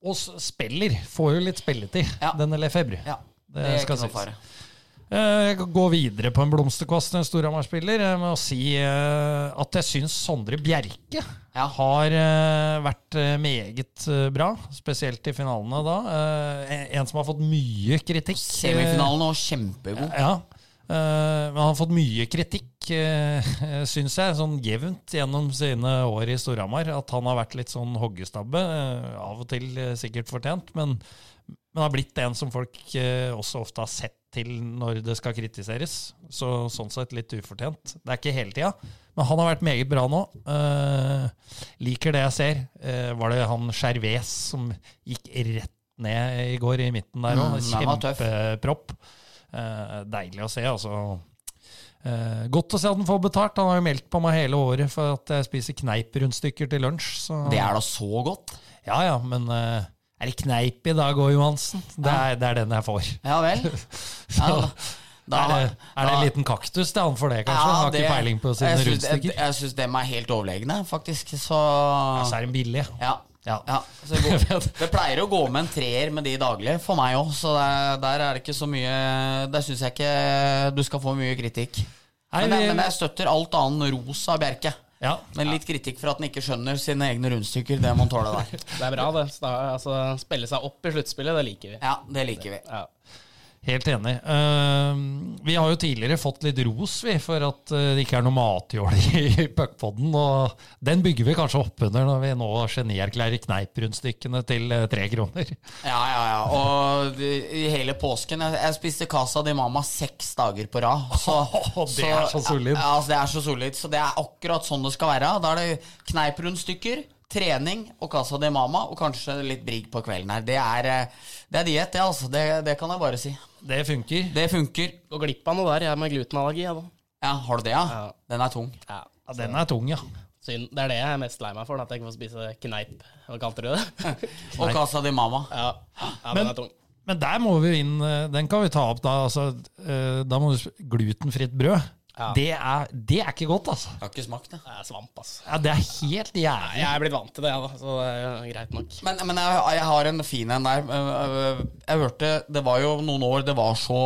Og spiller. Får jo litt spilletid, Ja. denne Lefebvre. Ja, Det det er skal ikke noe sies. Eh, Jeg kan gå videre på en blomsterkvast til en Storhamar-spiller eh, med å si eh, at jeg syns Sondre Bjerke har vært meget bra, spesielt i finalene da. En som har fått mye kritikk. Semifinalen var kjempegod. Ja. Men han har fått mye kritikk, syns jeg, sånn jevnt gjennom sine år i Storhamar. At han har vært litt sånn hoggestabbe. Av og til sikkert fortjent, men, men har blitt en som folk også ofte har sett til når det skal kritiseres. Så sånn sett litt ufortjent. Det er ikke hele tida, men han har vært meget bra nå. Eh, liker det jeg ser. Eh, var det han Skjerves som gikk rett ned i går i midten der òg? Mm. Kjempepropp. Eh, deilig å se, altså. Eh, godt å se at han får betalt. Han har jo meldt på meg hele året for at jeg spiser kneiprundstykker til lunsj. Så. Det er da så godt? Ja ja, men eh, er det kneip i dag òg, Johansen? Det er, det er den jeg får. Ja vel. Ja, da, er, det, er det en liten kaktus til han for det, kanskje? Ja, har det- ikke peiling på sine rundstykker. Jeg, jeg syns dem er helt overlegne, faktisk. Så Ja, så er de billige. Ja. Ja. ja. Så det, det pleier å gå med en treer med de daglige, for meg òg. Så der, der er det ikke så mye Der syns jeg ikke du skal få mye kritikk. Nei, Men, jeg, men jeg støtter alt annet ros av Bjerke. Ja. Men litt kritikk for at han ikke skjønner sine egne rundstykker, det må han tåle der. Det er bra, det. Så da, altså, spille seg opp i sluttspillet, det liker vi. Ja, det liker vi. Ja. Helt enig. Eh, vi har jo tidligere fått litt ros vi, for at eh, det ikke er noe matjåler i puckpodden. Og den bygger vi kanskje opp under når vi nå genierklærer kneiprundstykkene til eh, tre kroner. Ja, ja, ja. Og i hele påsken Jeg, jeg spiste Casa di Mama seks dager på rad. Så, Det er så solid. Ja, altså, det er så solid. Så det er akkurat sånn det skal være. Da er det kneiprundstykker, trening og Casa di Mama, og kanskje litt brig på kvelden her. Det er, eh, det er diett, det, altså. Det, det kan jeg bare si. Det funker. Det funker. Går glipp av noe der, jeg med glutenallergi. Ja, da. Ja, har du det, ja? Ja. Den er tung. Ja, Ja, den er tung, ja. synd. Det er det jeg er mest lei meg for, at jeg ikke får spise kneip. Hva kalte du det? Og Casa di Mama. Ja, ja den Men- er tung. Men der må vi inn eh, Den kan vi ta opp da. Altså, eh, da må du Glutenfritt brød. Ja. Det, er, det er ikke godt, altså. Jeg har ikke smakt det. Det er svamp, altså. Ja, det er helt jævlig. Jeg er blitt vant til det, ja, da, så det er greit nok. Men, men jeg, jeg har en fin en der. Øh, Jeg hørte Det var jo noen år det var så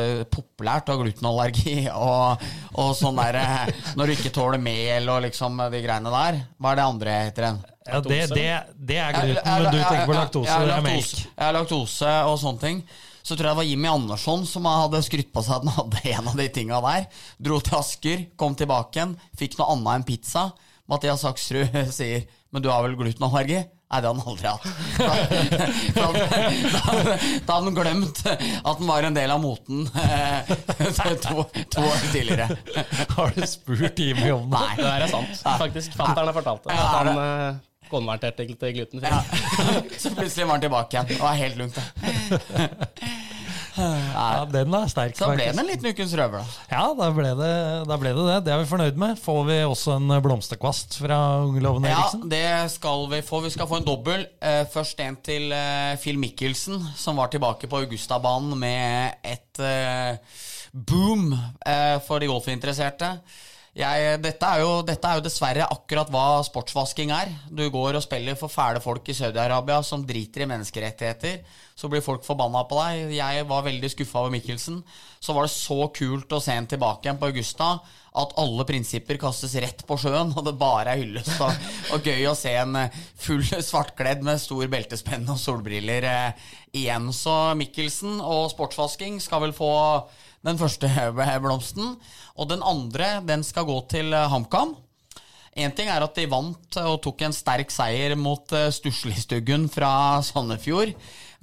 øh, populært av glutenallergi og, og sånn der øh, Når du ikke tåler mel og liksom de greiene der. Hva er det andre heter igjen? Ja, det, det, det er gluten, Jeg- jeg- men du tenker på jeg- laktose. jeg- er. Jeg har laktose og sånne ting. Så tror jeg det var Jimmy Andersson som hadde skrytt på seg at han hadde en av de tinga der. Dro til Asker, kom tilbake igjen, fikk noe annet enn pizza. Mathias Aksrud sier 'Men du har vel glutenallergi?' Nei, det har han aldri hatt. Da, da, da, da hadde han glemt at han var en del av moten eh, to, to år tidligere. Har du spurt Jimmy om det? Nei. Det er sant. Faktisk. Fatter'n har fortalt det. At han konverterte til til glutenfri. Ja. Så plutselig var han tilbake igjen og er helt lugnt. Ja, den er sterk, Så ble det en liten ukens røver, da. Ja, da ble, det, da ble det det. Det er vi fornøyd med. Får vi også en blomsterkvast fra Ungeloven Ja, det skal vi få. Vi skal få en dobbel. Eh, først en til eh, Phil Michelsen, som var tilbake på Augustabanen med et eh, boom eh, for de golfinteresserte. Jeg, dette, er jo, dette er jo dessverre akkurat hva sportsvasking er. Du går og spiller for fæle folk i Saudi-Arabia som driter i menneskerettigheter. Så blir folk forbanna på deg. Jeg var veldig skuffa over Mikkelsen. Så var det så kult å se en tilbake igjen på Augusta at alle prinsipper kastes rett på sjøen, og det bare er hyllest. Og, og gøy å se en eh, full svartkledd med stor beltespenn og solbriller eh, igjen. Så Mikkelsen og sportsvasking skal vel få den første blomsten. Og den andre, den skal gå til eh, HamKam. Én ting er at de vant og tok en sterk seier mot uh, Stuslistuggen fra Sandefjord,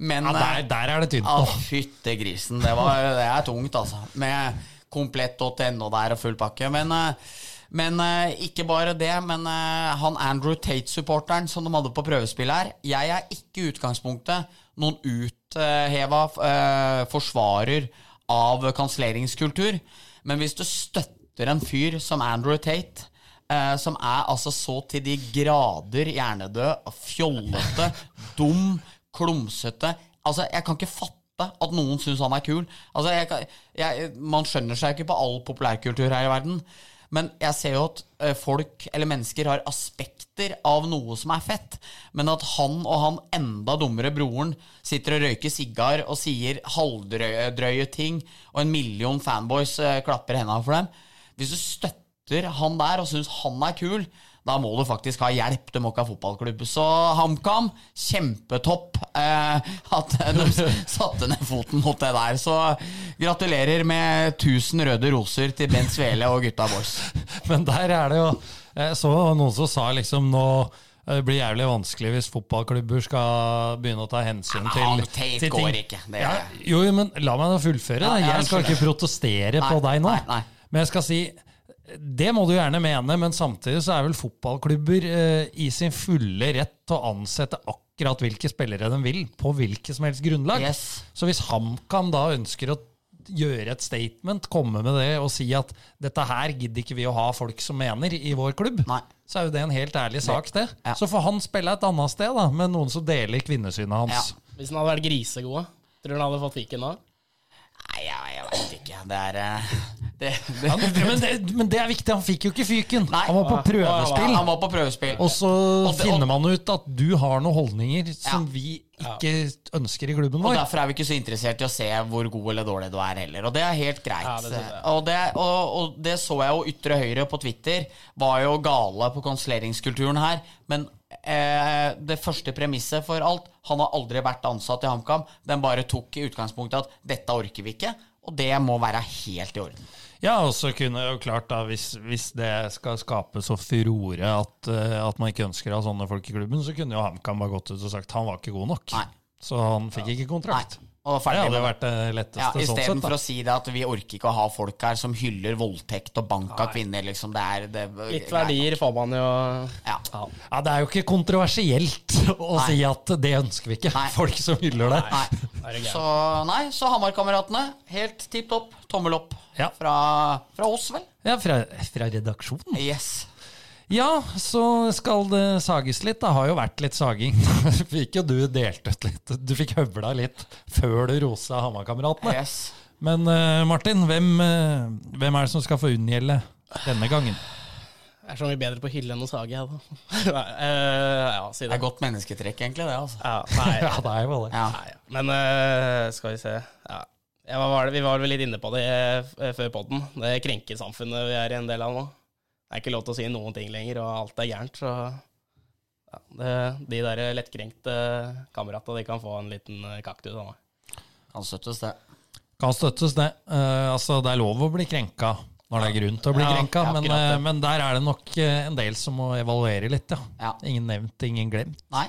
men Ja, der, eh, der er det tynt nå. fytte grisen. Det, var, det er tungt, altså. Med komplett.no der og full pakke. Men, eh, men eh, ikke bare det. Men eh, han Andrew Tate-supporteren som de hadde på prøvespill her Jeg er ikke i utgangspunktet noen utheva eh, forsvarer av kanselleringskultur. Men hvis du støtter en fyr som Andrew Tate eh, som er altså så til de grader hjernedød, fjollete, dum, klumsete Altså, jeg kan ikke fatte at noen syns han er kul. Altså, jeg, jeg, Man skjønner seg ikke på all populærkultur her i verden. Men jeg ser jo at eh, folk, eller mennesker, har aspekter av noe som er fett. Men at han og han enda dummere broren sitter og røyker sigar og sier halvdrøye ting, og en million fanboys eh, klapper hendene for dem Hvis du støtter han der og syns han er kul, da må du faktisk ha hjelp. Du må ikke ha fotballklubb. Så HamKam, kjempetopp eh, at de satte ned foten mot det der. Så gratulerer med 1000 røde roser til Bent Svele og gutta boys. Men der er det jo Jeg så noen som sa liksom nå eh, det blir jævlig vanskelig hvis fotballklubber skal begynne å ta hensyn Ja, til, til, Tate går ikke. Det- ja, jo, men la meg da fullføre. Ja, ja, jeg skal ikke protestere på deg nå. nei, nei. Men jeg skal si det må du gjerne mene, men samtidig så er vel fotballklubber eh, i sin fulle rett til å ansette akkurat hvilke spillere de vil, på hvilket som helst grunnlag. Yes. Så hvis HamKam da ønsker å gjøre et statement, komme med det og si at dette her gidder ikke vi å ha folk som mener i vår klubb, Nei. så er jo det en helt ærlig sak, det. Ja. Så får han spille et annet sted, da, med noen som deler kvinnesynet hans. Ja. Hvis han hadde vært grisegode, tror du han hadde fått fiken da? Nei, jeg, jeg veit ikke. Det er eh, det, det. Han, men, det, men det er viktig, han fikk jo ikke fyken. Nei. Han var på prøvespill. Han var på prøvespill. Og så Og det- finner man ut at du har noen holdninger som Ja. vi ikke ønsker i klubben vår. Og derfor er vi ikke så interessert i å se hvor god eller dårlig du er heller. Og det er helt greit. Ja, og, det, og, og det så jeg jo ytre høyre på Twitter, var jo gale på kanselleringskulturen her. Men eh, det første premisset for alt Han har aldri vært ansatt i HamKam. Den bare tok i utgangspunktet at dette orker vi ikke. Og det må være helt i orden. Ja, og så kunne jo klart da, hvis, hvis det skal skape så furore at, eh, at man ikke ønsker å ha sånne folk i klubben, så kunne jo HamKam bare gått ut og sagt han var ikke god nok. Nei. Så han fikk ikke kontrakt. Nei. Og Det ferdig hadde med vært det letteste Ja, sånn sett. Istedenfor å si det at vi orker ikke å ha folk her som hyller voldtekt og bank av kvinner. Liksom. Det er, det, Litt verdier får man jo Ja. ja. Ja, Det er jo ikke kontroversielt å Nei. si at det ønsker vi ikke. Nei. Folk som hyller det. Nei. Det? Så nei, så Hamar-kameratene, helt tipp topp. Tommel opp Ja. fra, fra oss, vel? Ja, fra, fra redaksjonen. Yes. Ja, så skal det sages litt. Det har jo vært litt saging. fikk jo du delt ut litt. Du fikk høvla litt før du rosa Hamar-kameratene. Yes. Men uh, Martin, hvem, uh, hvem er det som skal få unngjelde denne gangen? Jeg er så mye bedre på å hylle enn å sage, jeg, da. Nei, eh, ja, si Det det. er godt mennesketrekk, egentlig, det. altså. Ja, nei, Ja, det er jo det. Ja. nei, men eh, skal vi se ja. Var, vi var vel litt inne på det før podden. Det krenkesamfunnet vi er i en del av nå. Det er ikke lov til å si noen ting lenger, og alt er gærent. Så ja, det, de der lettkrenkte kameratene de kan få en liten eh, kaktus av meg. Kan støttes, det. Kan støttes, det. Uh, altså, det er lov å bli krenka når det er grunn til å bli Ja, krenka, ja, men, eh, men der er det nok en del som må evaluere litt, ja. Ja. Ingen nevnt, ingen glemt, Nei.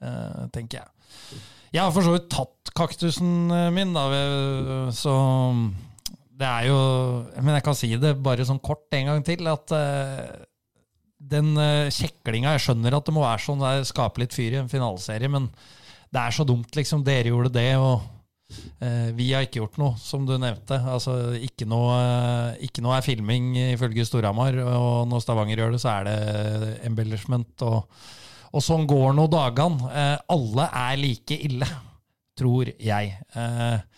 Uh, tenker jeg. Jeg har for så vidt tatt kaktusen min, da, så det er jo Men jeg kan si det bare sånn kort en gang til, at eh, den uh, kjeklinga Jeg skjønner at det må være sånn, det er skape litt fyr i en finaleserie, men det er så dumt, liksom. Dere gjorde det, og eh, vi har ikke gjort noe, som du nevnte. Altså, ikke noe, eh, ikke noe er filming, ifølge Storhamar, og når Stavanger gjør det, så er det embellishment. Og, og sånn går nå dagene. Eh, alle er like ille, tror jeg. Eh,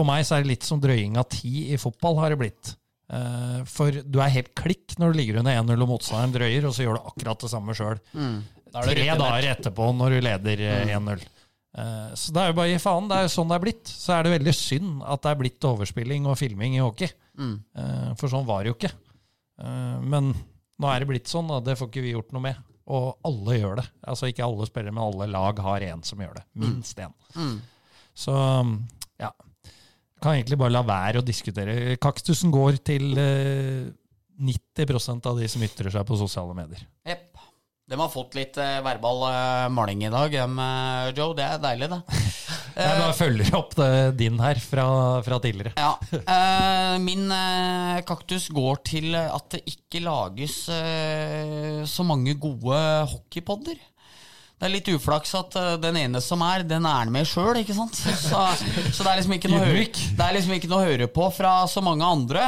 for meg så er det litt som drøying av tid i fotball, har det blitt. Eh, for du er helt klikk når du ligger under 1-0 og motstanderen drøyer, og så gjør du akkurat det samme sjøl. Er Tre dager etterpå, når du leder mm. 1-0. Eh, Så det er jo bare gi faen. Det er jo sånn det er blitt. Så er det veldig synd at det er blitt overspilling og filming i hockey. Eh, For sånn var det jo ikke. Eh, Men nå er det blitt sånn, og det får ikke vi gjort noe med. Og alle gjør det. Altså ikke alle spillere, men alle lag har en som gjør det. Minst én. Så ja. Kan egentlig bare la være å diskutere. Kaktusen går til eh, 90% av de som ytrer seg på sosiale medier. Jepp. De har fått litt eh, verbal eh, maling i dag, eh, Joe. Det er deilig, det. Jeg bare følger opp det, din her fra, fra tidligere. Ja. eh, min eh, kaktus går til at det ikke lages eh, så mange gode hockeypodder. Det er litt uflaks at uh, den ene som er, den er han med sjøl, ikke sant. Så, så det, er liksom ikke noe høre, det er liksom ikke noe å høre på fra så mange andre.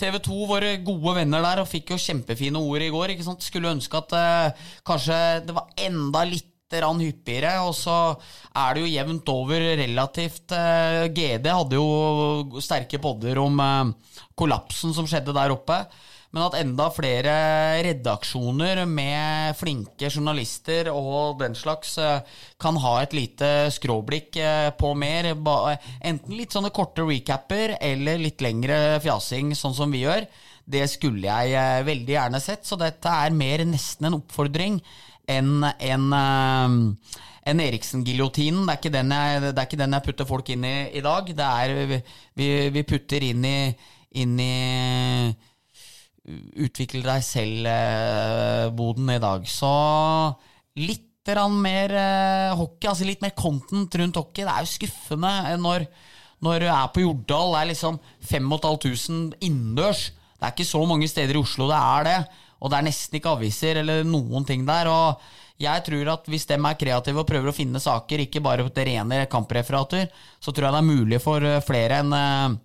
TV 2, våre gode venner der, og fikk jo kjempefine ord i går. ikke sant? Skulle ønske at uh, kanskje det var enda litt rann hyppigere, og så er det jo jevnt over relativt GD hadde jo sterke podder om kollapsen som skjedde der oppe. Men at enda flere redaksjoner med flinke journalister og den slags eh, kan ha et lite skråblikk eh, på mer. Enten litt sånne korte recapper eller litt lengre fjasing, sånn som vi gjør. Det skulle jeg eh, veldig gjerne sett, så dette er mer nesten en oppfordring enn en, en Eriksen-giljotinen. Det, er det er ikke den jeg putter folk inn i i dag. Det er Vi, vi putter inn i, inn i utvikle deg selv-boden i dag. Så litt mer eh, hockey, altså litt mer content rundt hockey. Det er jo skuffende når, når du er på Jordal. Det er liksom 5500 innendørs. Det er ikke så mange steder i Oslo det er det. Og det er nesten ikke aviser eller noen ting der. Og jeg tror at hvis de er kreative og prøver å finne saker, ikke bare det rene kampreferater, så tror jeg det er mulig for eh, flere enn eh,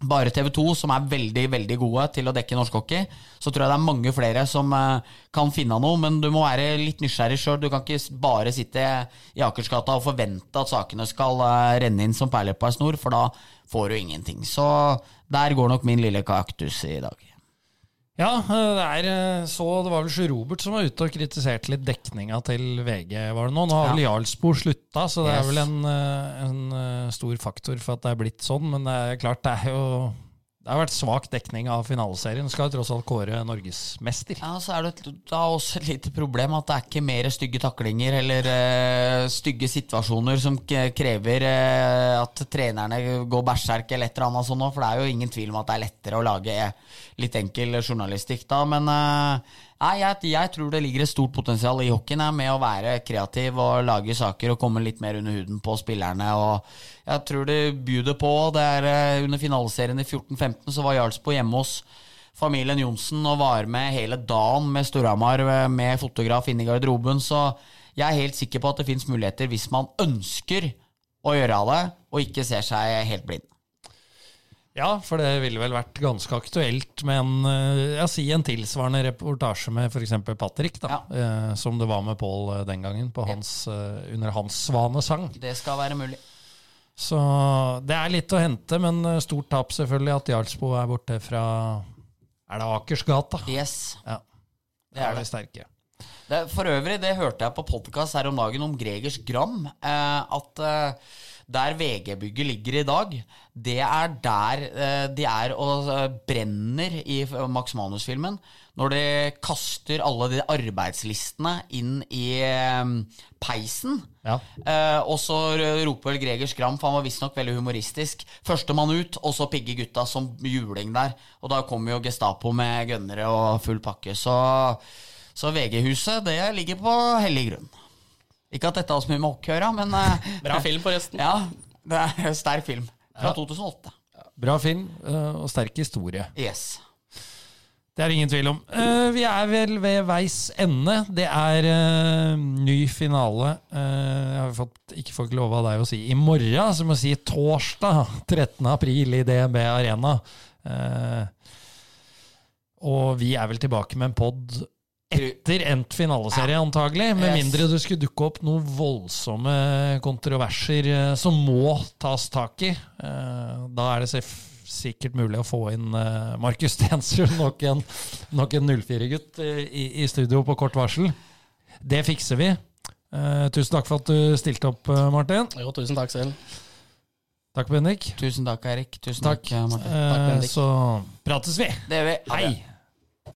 bare TV 2, som er veldig veldig gode til å dekke norsk hockey, så tror jeg det er mange flere som eh, kan finne noe. Men du må være litt nysgjerrig sjøl. Du kan ikke bare sitte i Akersgata og forvente at sakene skal eh, renne inn som perler på ei snor, for da får du ingenting. Så der går nok min lille kaktus i dag. Ja, eh, det er eh, så Det var vel Sjur Robert som var ute og kritiserte litt dekninga til VG, var det nå? Nå har vel Jarlsbo slutta, så det er vel en, eh, en stor faktor for at det er blitt sånn. Men det er klart, det er jo Det har vært svak dekning av finaleserien. Skal jo tross alt kåre norgesmester. Ja, så er det da også et lite problem at det er ikke mer stygge taklinger eller uh, stygge situasjoner som krever uh, at trenerne går berserk eller et eller annet sånt for det er jo ingen tvil om at det er lettere å lage eh, litt enkel journalistikk da, men eh, nei, jeg, jeg tror det ligger et stort potensial i hockeyen med å være kreativ og lage saker og komme litt mer under huden på spillerne, og jeg tror det byr på. Det er eh, under finaleserien i 14-15 så var Jarlsbo hjemme hos familien Johnsen og var med hele dagen med Storhamar eh, med fotograf inne i garderoben. Så jeg er helt sikker på at det fins muligheter hvis man ønsker å gjøre det, og ikke ser seg helt blind. Ja, for det ville vel vært ganske aktuelt med en, eh, ja, si en tilsvarende reportasje med f.eks. Patrick, da, eh, som det var med Pål eh, den gangen, på hans, eh, under hans svanesang. Det skal være mulig. Så det er litt å hente, men eh, stort tap selvfølgelig at Jarlsbo er borte fra Er det Akersgata? Yes. Ja. Det er er det. sterke. Det, for øvrig, det hørte jeg på podkast her om dagen om Gregers Gram. Eh, at eh, der VG-bygget ligger i dag, det er der eh, de er og eh, brenner i Max Manus-filmen. Når de kaster alle de arbeidslistene inn i eh, peisen. Ja. Eh, og så roper vel Greger Skram, for han var visstnok veldig humoristisk. Førstemann ut, og så pigge gutta som juling der. Og da kommer jo Gestapo med gønnere og full pakke. Så, så VG-huset, det ligger på hellig grunn. Ikke at dette har så mye med hockey å gjøre, men eh, Bra film, forresten. ja, det er en sterk film. Fra 2008. Bra film eh, og sterk historie. Yes. Det er ingen tvil om. Eh, vi er vel ved veis ende. Det er ny finale. Eh, jeg har fått, ikke fått lov av deg å si i morgen, så må jeg si torsdag 13. april i DNB Arena. Eh, og vi er vel tilbake med en pod etter endt finaleserie, antagelig. Med mindre det skulle dukke opp noen voldsomme kontroverser eh, som må tas tak i. Eh, da er det sikkert mulig å få inn eh, Markus Stensrud, nok en, nok en 04-gutt, eh, i, i studio på kort varsel. Det fikser vi. Eh, tusen takk for at du stilte opp, Martin. Jo, tusen takk selv. Takk, Bendik. Tusen takk, Erik. Tusen Takk. takk, Martin. Eh, så prates vi. Det gjør vi. Hei!